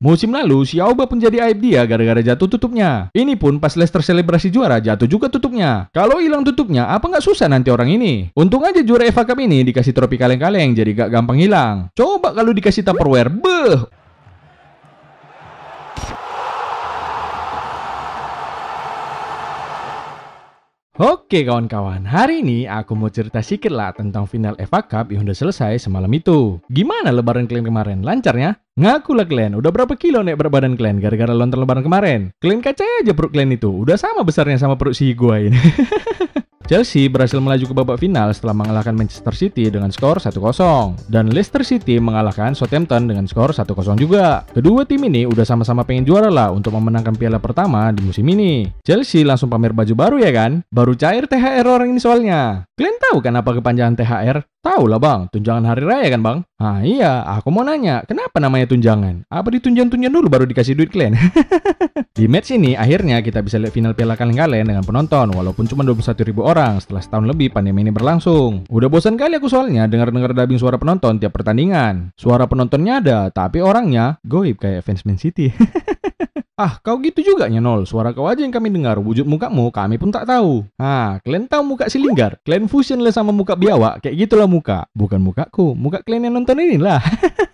Musim lalu, si Auba pun jadi aib dia gara-gara jatuh tutupnya. Ini pun pas Leicester selebrasi juara, jatuh juga tutupnya. Kalau hilang tutupnya, apa nggak susah nanti orang ini? Untung aja juara FA Cup ini dikasih trofi kaleng-kaleng, jadi gak gampang hilang. Coba kalau dikasih Tupperware, beh, Oke kawan-kawan, hari ini aku mau cerita sedikit lah tentang final FA Cup yang udah selesai semalam itu. Gimana lebaran kalian kemarin? Lancarnya? Ngaku lah kalian, udah berapa kilo naik berat badan kalian gara-gara lontar lebaran kemarin? Kalian kaca aja perut kalian itu, udah sama besarnya sama perut si gua ini. Chelsea berhasil melaju ke babak final setelah mengalahkan Manchester City dengan skor 1-0 dan Leicester City mengalahkan Southampton dengan skor 1-0 juga. Kedua tim ini udah sama-sama pengen juara lah untuk memenangkan piala pertama di musim ini. Chelsea langsung pamer baju baru ya kan? Baru cair THR orang ini soalnya. Kalian tahu kan apa kepanjangan THR? Tahu lah bang, tunjangan hari raya kan bang? Ah iya, aku mau nanya, kenapa namanya tunjangan? Apa ditunjang-tunjang dulu baru dikasih duit kalian? di match ini, akhirnya kita bisa lihat final piala kalian-kalian dengan penonton, walaupun cuma 21 ribu orang setelah setahun lebih pandemi ini berlangsung. Udah bosan kali aku soalnya dengar-dengar dubbing suara penonton tiap pertandingan. Suara penontonnya ada, tapi orangnya goib kayak fans Man City. Ah, kau gitu juga Nol. Suara kau aja yang kami dengar. Wujud mukamu kami pun tak tahu. Ah, kalian tahu muka si Linggar? Kalian fusion lah sama muka biawak. Kayak gitulah muka. Bukan mukaku. Muka kalian yang nonton ini lah.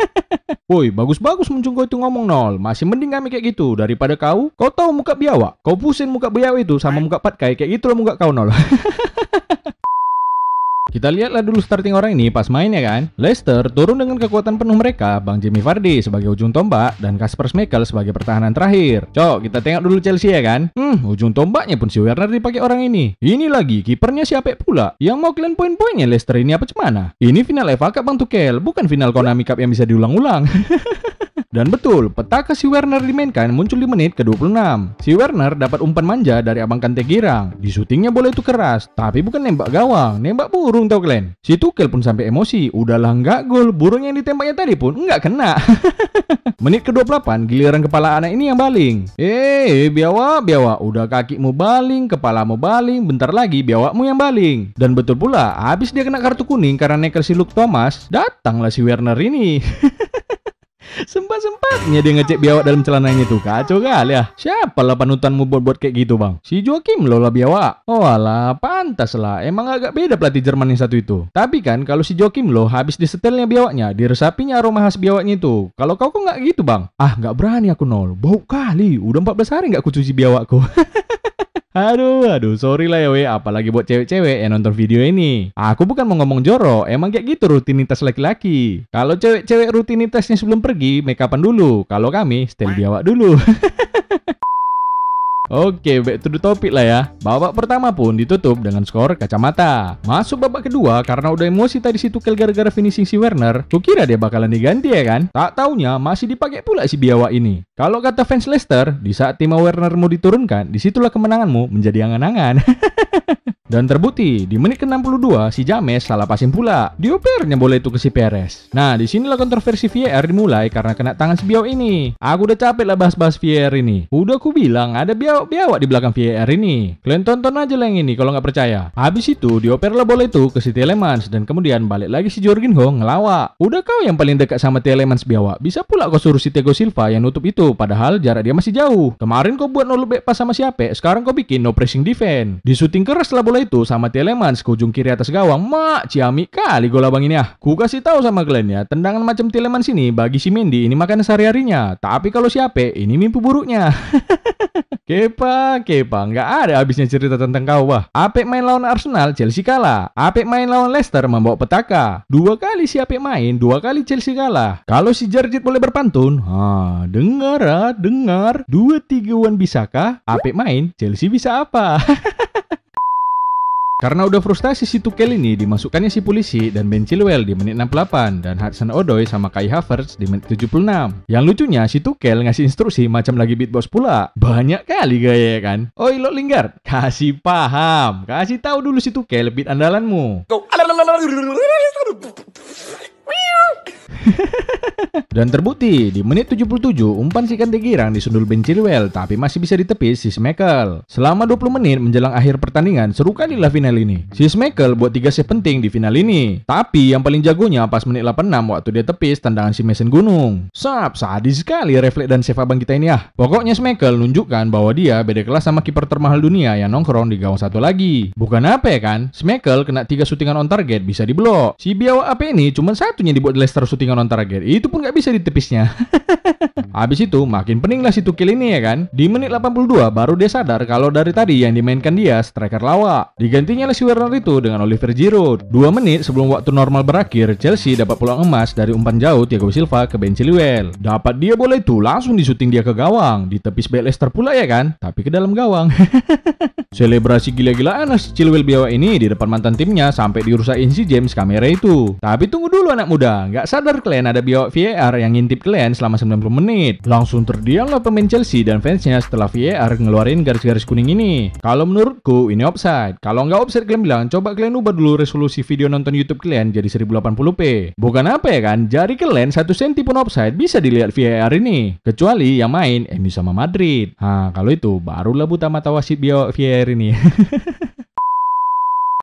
Woi, bagus-bagus muncul kau itu ngomong nol. Masih mending kami kayak gitu daripada kau. Kau tahu muka biawak? Kau pusing muka biawak itu sama muka patkai kayak gitulah muka kau nol. Kita lihatlah dulu starting orang ini pas main ya kan. Leicester turun dengan kekuatan penuh mereka, Bang Jamie Vardy sebagai ujung tombak dan Kasper Schmeichel sebagai pertahanan terakhir. Cok, kita tengok dulu Chelsea ya kan. Hmm, ujung tombaknya pun si Werner dipakai orang ini. Ini lagi kipernya siapa pula? Yang mau kalian poin-poinnya Leicester ini apa cemana? Ini final FA Cup Bang Tukel, bukan final Konami Cup yang bisa diulang-ulang. Dan betul, petaka si Werner dimainkan muncul di menit ke-26. Si Werner dapat umpan manja dari abang Kante Girang. Di syutingnya bola itu keras, tapi bukan nembak gawang, nembak burung tau kalian. Si Tukel pun sampai emosi, udahlah nggak gol, burung yang ditembaknya tadi pun nggak kena. menit ke-28, giliran kepala anak ini yang baling. Eh, biawa, biawa, udah kakimu baling, kepalamu baling, bentar lagi biawakmu yang baling. Dan betul pula, habis dia kena kartu kuning karena neker si Luke Thomas, datanglah si Werner ini. Sempat-sempatnya dia ngecek biawak dalam celananya tuh. Kacau kali ya Siapa lah panutanmu buat-buat kayak gitu bang? Si Joakim lo lah biawak. Oh alah pantas lah. Emang agak beda pelatih Jerman yang satu itu. Tapi kan kalau si Joakim lo habis disetelnya biawaknya Diresapinya aroma khas biawaknya itu. Kalau kau kok nggak gitu bang? Ah nggak berani aku nol. Bau kali. Udah 14 hari nggak kucuci biawakku Aduh, aduh, sorry lah ya we, apalagi buat cewek-cewek yang nonton video ini. Aku bukan mau ngomong jorok, emang kayak gitu rutinitas laki-laki. Kalau cewek-cewek rutinitasnya sebelum pergi, make upan dulu. Kalau kami, style biawak dulu. Oke, back to the topic lah ya. Babak pertama pun ditutup dengan skor kacamata. Masuk babak kedua karena udah emosi tadi si Tukel gara-gara finishing si Werner. Kukira dia bakalan diganti ya kan? Tak taunya masih dipakai pula si biawak ini. Kalau kata fans Leicester, di saat Timo Werner mau diturunkan, di situlah kemenanganmu menjadi angan-angan. Dan terbukti, di menit ke-62 si James salah passing pula. Diopernya bola itu ke si Perez. Nah, di sinilah kontroversi VAR dimulai karena kena tangan si Biao ini. Aku udah capek lah bahas-bahas VAR ini. Udah aku bilang ada biawak-biawak di belakang VAR ini. Kalian tonton aja lah yang ini kalau nggak percaya. Habis itu dioperlah bola itu ke si Telemans dan kemudian balik lagi si Jorginho ngelawak. Udah kau yang paling dekat sama Telemans biawak. Bisa pula kau suruh si Tego Silva yang nutup itu padahal jarak dia masih jauh. Kemarin kau buat no back pas sama siapa? Sekarang kau bikin no pressing defense. Di shooting keras lah bola bola itu sama Telemans ke ujung kiri atas gawang. Mak, ciami kali gol abang ini ah. Ku kasih tahu sama kalian ya, tendangan macam Telemans ini bagi si Mendy ini makan sehari-harinya. Tapi kalau siapa, ini mimpi buruknya. Kepa, Kepa, nggak ada habisnya cerita tentang kau, wah. Apek main lawan Arsenal, Chelsea kalah. Apek main lawan Leicester, membawa petaka. Dua kali si Apek main, dua kali Chelsea kalah. Kalau si Jarjit boleh berpantun, ha, dengar dengar. Dua tiga wan bisakah? Apek main, Chelsea bisa apa? Karena udah frustasi si Tuchel ini dimasukkannya si polisi dan Ben Chilwell di menit 68 dan Hudson Odoi sama Kai Havertz di menit 76. Yang lucunya si Tuchel ngasih instruksi macam lagi beatbox pula. Banyak kali gaya ya kan. Oi lo Lingard, kasih paham. Kasih tahu dulu si Tuchel beat andalanmu. Dan terbukti, di menit 77, umpan si Kante Girang disundul Ben Chilwell, tapi masih bisa ditepis si Smekel. Selama 20 menit menjelang akhir pertandingan, seru kali lah final ini. Si Smekel buat tiga save penting di final ini. Tapi yang paling jagonya pas menit 86 waktu dia tepis tendangan si Mason Gunung. Sap, sadis sekali refleks dan save abang kita ini ah. Pokoknya Smekel nunjukkan bahwa dia beda kelas sama kiper termahal dunia yang nongkrong di gawang satu lagi. Bukan apa ya kan? Smekel kena tiga syutingan on target bisa diblok. Si biawa apa ini cuma satunya dibuat Leicester syutingan on target. Itu pun gak bisa ditepisnya. Habis itu makin pening lah si Tukil ini ya kan. Di menit 82 baru dia sadar kalau dari tadi yang dimainkan dia striker lawak. Digantinya si Werner itu dengan Oliver Giroud. Dua menit sebelum waktu normal berakhir, Chelsea dapat peluang emas dari umpan jauh Thiago Silva ke Ben Chilwell. Dapat dia bola itu langsung disuting dia ke gawang. Ditepis back Leicester pula ya kan, tapi ke dalam gawang. Selebrasi gila-gilaan si Chilwell biawa ini di depan mantan timnya sampai dirusakin si James kamera itu. Tapi tunggu dulu anak muda, nggak sadar kalian ada biawa VAR yang ngintip kalian selama 90 menit. Langsung terdiam lah pemain Chelsea dan fansnya setelah VAR ngeluarin garis-garis kuning ini. Kalau menurutku ini offside. Kalau nggak offside kalian bilang, coba kalian ubah dulu resolusi video nonton YouTube kalian jadi 1080p. Bukan apa ya kan, jari kalian satu senti pun offside bisa dilihat VAR ini. Kecuali yang main MU sama Madrid. Nah, kalau itu barulah buta mata wasit biawa VAR ini.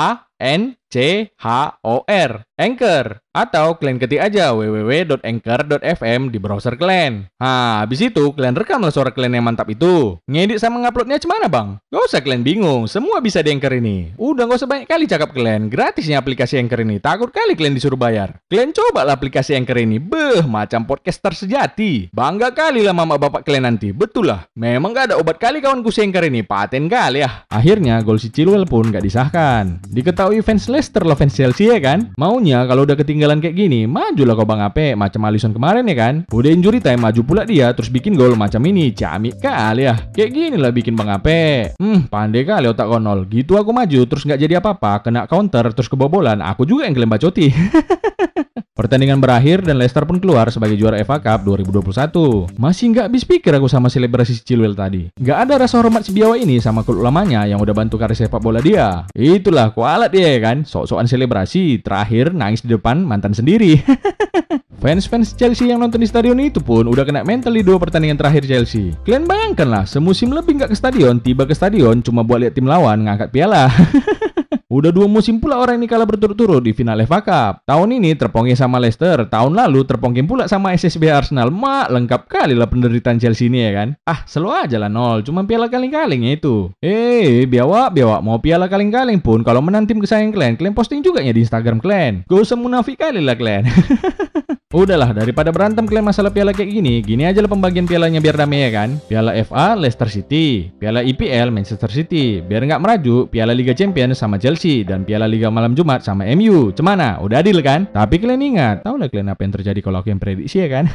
R N C H O R Anchor atau kalian ketik aja www.anchor.fm di browser kalian. Nah, habis itu kalian rekamlah suara kalian yang mantap itu. Ngedit sama nguploadnya cemana bang? Gak usah kalian bingung, semua bisa di Anchor ini. Udah gak usah banyak kali cakap kalian, gratisnya aplikasi Anchor ini. Takut kali kalian disuruh bayar. Kalian coba lah aplikasi Anchor ini, beh macam podcaster sejati. Bangga kali lah mama bapak kalian nanti, betul lah. Memang gak ada obat kali kawan si Anchor ini, paten kali ya. Akhirnya gol si Chilwell pun gak disahkan. Diketahui fans Leicester lah fans Chelsea ya kan? Maunya kalau udah ketinggalan kayak gini, majulah kau Bang Ape macam Alisson kemarin ya kan. Udah injury time maju pula dia terus bikin gol macam ini. Camik kali ya. Kayak gini lah bikin Bang Ape. Hmm, pandai kali otak konol. Gitu aku maju terus nggak jadi apa-apa, kena counter terus kebobolan. Aku juga yang kalian bacoti. Pertandingan berakhir dan Leicester pun keluar sebagai juara FA Cup 2021. Masih nggak habis pikir aku sama selebrasi si Chilwell tadi. Nggak ada rasa hormat si biawa ini sama klub lamanya yang udah bantu karir sepak bola dia. Itulah kualat dia kan, sok-sokan selebrasi, terakhir nangis di depan mantan sendiri. Fans-fans Chelsea yang nonton di stadion itu pun udah kena mental di dua pertandingan terakhir Chelsea. Kalian bayangkan lah, semusim lebih nggak ke stadion, tiba ke stadion cuma buat lihat tim lawan ngangkat piala. Udah dua musim pula orang ini kalah berturut-turut di final FA Cup. Tahun ini terpongking sama Leicester, tahun lalu terpongking pula sama SSB Arsenal. Mak, lengkap kali lah penderitaan Chelsea ini ya kan. Ah, selalu aja lah nol, cuma piala kaling-kalingnya itu. Eh, biawak, biawak, mau piala kaling-kaling pun kalau menang tim kesayangan kalian, kalian posting juga ya di Instagram kalian. Gak usah munafik kali lah kalian. Udahlah, daripada berantem klaim masalah piala kayak gini, gini aja lah pembagian pialanya biar damai ya kan. Piala FA Leicester City, piala IPL Manchester City, biar nggak meraju, piala Liga Champions sama Chelsea dan piala Liga Malam Jumat sama MU. Cemana? Udah adil kan? Tapi kalian ingat, tahu lah kalian apa yang terjadi kalau aku yang prediksi ya kan?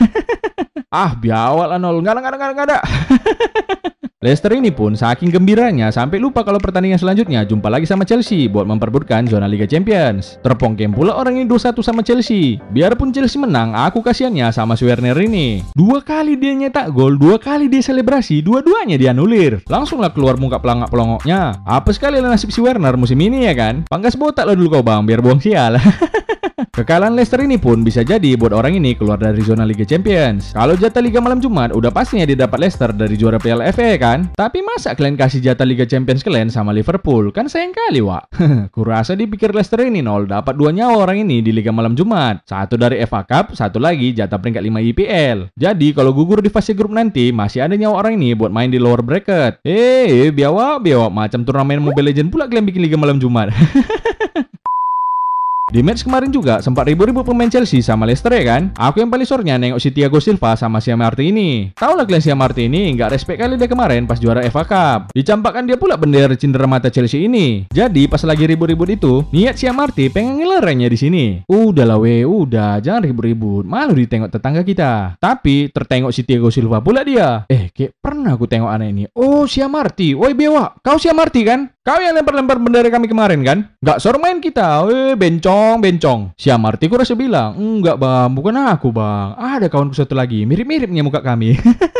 ah, biawak lah nol, nggak ada, nggak ada, nggak ada. Leicester ini pun saking gembiranya sampai lupa kalau pertandingan selanjutnya jumpa lagi sama Chelsea buat memperbutkan zona Liga Champions. Terpongkem pula orang ini 2-1 sama Chelsea. Biarpun Chelsea menang, aku kasihannya sama Werner ini. Dua kali dia nyetak gol, dua kali dia selebrasi, dua-duanya dianulir. Langsunglah keluar muka pelangak-pelongoknya. Apa sekali lah nasib si Werner musim ini ya kan? Pangkas botak lo dulu kau bang, biar buang sial. Kekalahan Leicester ini pun bisa jadi buat orang ini keluar dari zona Liga Champions. Kalau jatah Liga malam Jumat udah pastinya didapat Leicester dari juara Piala FA kan? Tapi masa kalian kasih jatah Liga Champions kalian sama Liverpool? Kan sayang kali, Wak. Kurasa dipikir Leicester ini nol dapat dua nyawa orang ini di Liga malam Jumat. Satu dari FA Cup, satu lagi jatah peringkat 5 IPL. Jadi kalau gugur di fase grup nanti masih ada nyawa orang ini buat main di lower bracket. Eh, biawa, biawa macam turnamen Mobile Legend pula kalian bikin Liga malam Jumat. Di match kemarin juga sempat ribu-ribu pemain Chelsea sama Leicester ya kan? Aku yang paling sorenya nengok si Thiago Silva sama si Marti ini. Tahu lah kalian si Marti ini nggak respect kali dia kemarin pas juara FA Cup. Dicampakkan dia pula bendera cindera mata Chelsea ini. Jadi pas lagi ribut-ribut itu, niat si Marti pengen ngelerengnya di sini. Udah lah we, udah jangan ribut-ribut. Malu ditengok tetangga kita. Tapi tertengok si Thiago Silva pula dia. Eh, kayak pernah aku tengok anak ini. Oh, si Marti. Woi Bewa, kau si Marti kan? Kau yang lempar-lempar bendera kami kemarin kan? Nggak sor main kita. Eh, bencong bencong, bencong. Si Amarti ku rasa bilang, enggak bang, bukan aku bang. Ada kawanku satu lagi, mirip-miripnya muka kami.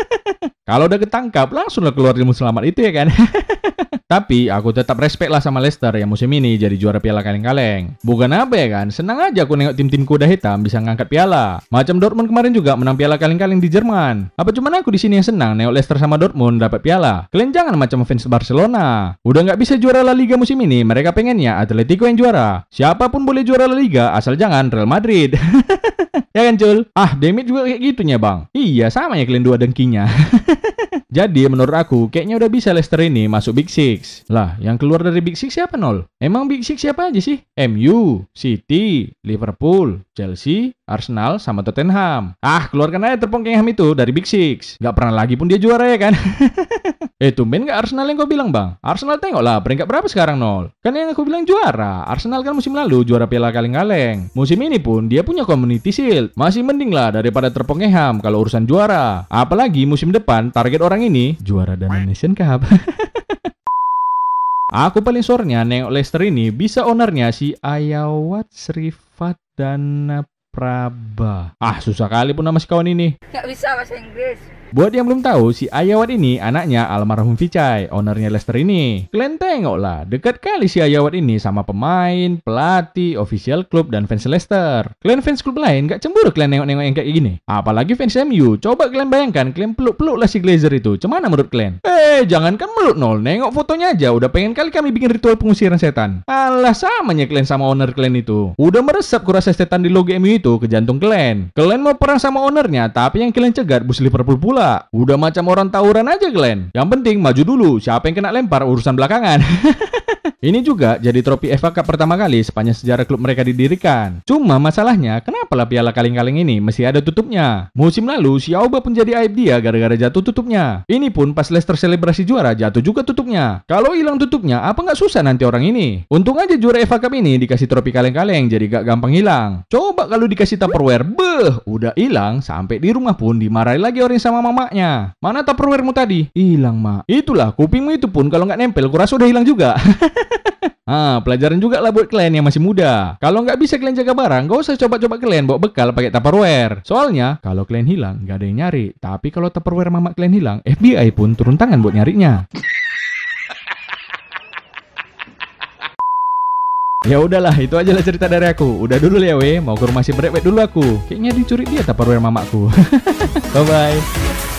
Kalau udah ketangkap, langsunglah keluar ilmu selamat itu ya kan. Tapi aku tetap respect lah sama Leicester yang musim ini jadi juara piala kaleng-kaleng. Bukan apa ya kan, senang aja aku nengok tim-tim kuda hitam bisa ngangkat piala. Macam Dortmund kemarin juga menang piala kaleng-kaleng di Jerman. Apa cuma aku di sini yang senang nengok Leicester sama Dortmund dapat piala? Kalian jangan macam fans Barcelona. Udah nggak bisa juara La Liga musim ini, mereka pengennya Atletico yang juara. Siapa pun boleh juara La Liga, asal jangan Real Madrid. ya kan Cul? Ah, Demit juga kayak gitunya bang. Iya, sama ya kalian dua dengkinya. Jadi menurut aku kayaknya udah bisa Leicester ini masuk Big Six. Lah, yang keluar dari Big Six siapa nol? Emang Big Six siapa aja sih? MU, City, Liverpool, Chelsea, Arsenal, sama Tottenham. Ah, keluarkan aja Tepung Kengham itu dari Big Six. Gak pernah lagi pun dia juara ya kan? eh, tumben gak Arsenal yang kau bilang bang? Arsenal tengok lah, peringkat berapa sekarang nol? Kan yang aku bilang juara. Arsenal kan musim lalu juara piala kaleng-kaleng. Musim ini pun dia punya community shield. Masih mending lah daripada Tepung Kengham kalau urusan juara. Apalagi musim depan target orang ini juara Dana Nation Cup. Aku paling sorenya nengok Leicester ini bisa ownernya si Ayawat Srifat Dana Praba. Ah, susah kali pun nama si kawan ini. Gak bisa bahasa Inggris. Buat yang belum tahu, si Ayawat ini anaknya almarhum Vichai, ownernya Leicester ini. Kalian tengok lah, dekat kali si Ayawat ini sama pemain, pelatih, official klub, dan fans Leicester. Kalian fans klub lain gak cemburu kalian nengok-nengok yang kayak gini? Apalagi fans MU, coba kalian bayangkan, kalian peluk-peluk lah si Glazer itu. Cemana menurut kalian? Eh, jangankan meluk nol, nengok fotonya aja, udah pengen kali kami bikin ritual pengusiran setan. Alah, samanya kalian sama owner kalian itu. Udah meresap kurasa setan di logo MU itu ke jantung kalian. Kalian mau perang sama ownernya, tapi yang kalian cegat bus Liverpool pula pula. Udah macam orang tawuran aja Glenn. Yang penting maju dulu, siapa yang kena lempar urusan belakangan. Ini juga jadi trofi FA Cup pertama kali sepanjang sejarah klub mereka didirikan. Cuma masalahnya, kenapa lah piala kaleng-kaleng ini masih ada tutupnya? Musim lalu, si Auba pun jadi aib dia gara-gara jatuh tutupnya. Ini pun pas Leicester selebrasi juara, jatuh juga tutupnya. Kalau hilang tutupnya, apa nggak susah nanti orang ini? Untung aja juara FA Cup ini dikasih trofi kaleng-kaleng, jadi gak gampang hilang. Coba kalau dikasih Tupperware, beh, udah hilang, sampai di rumah pun dimarahi lagi orang sama mamanya. Mana Tupperwaremu tadi? Hilang, mak. Itulah, kupingmu itu pun kalau nggak nempel, kurasa udah hilang juga. Ah, pelajaran juga lah buat kalian yang masih muda. Kalau nggak bisa kalian jaga barang, gak usah coba-coba kalian bawa bekal pakai Tupperware. Soalnya, kalau kalian hilang, nggak ada yang nyari. Tapi kalau Tupperware mama kalian hilang, FBI pun turun tangan buat nyarinya. Ya udahlah, itu aja lah cerita dari aku. Udah dulu ya, we. Mau ke rumah si Brewet dulu aku. Kayaknya dicuri dia Tupperware mamaku. Bye-bye.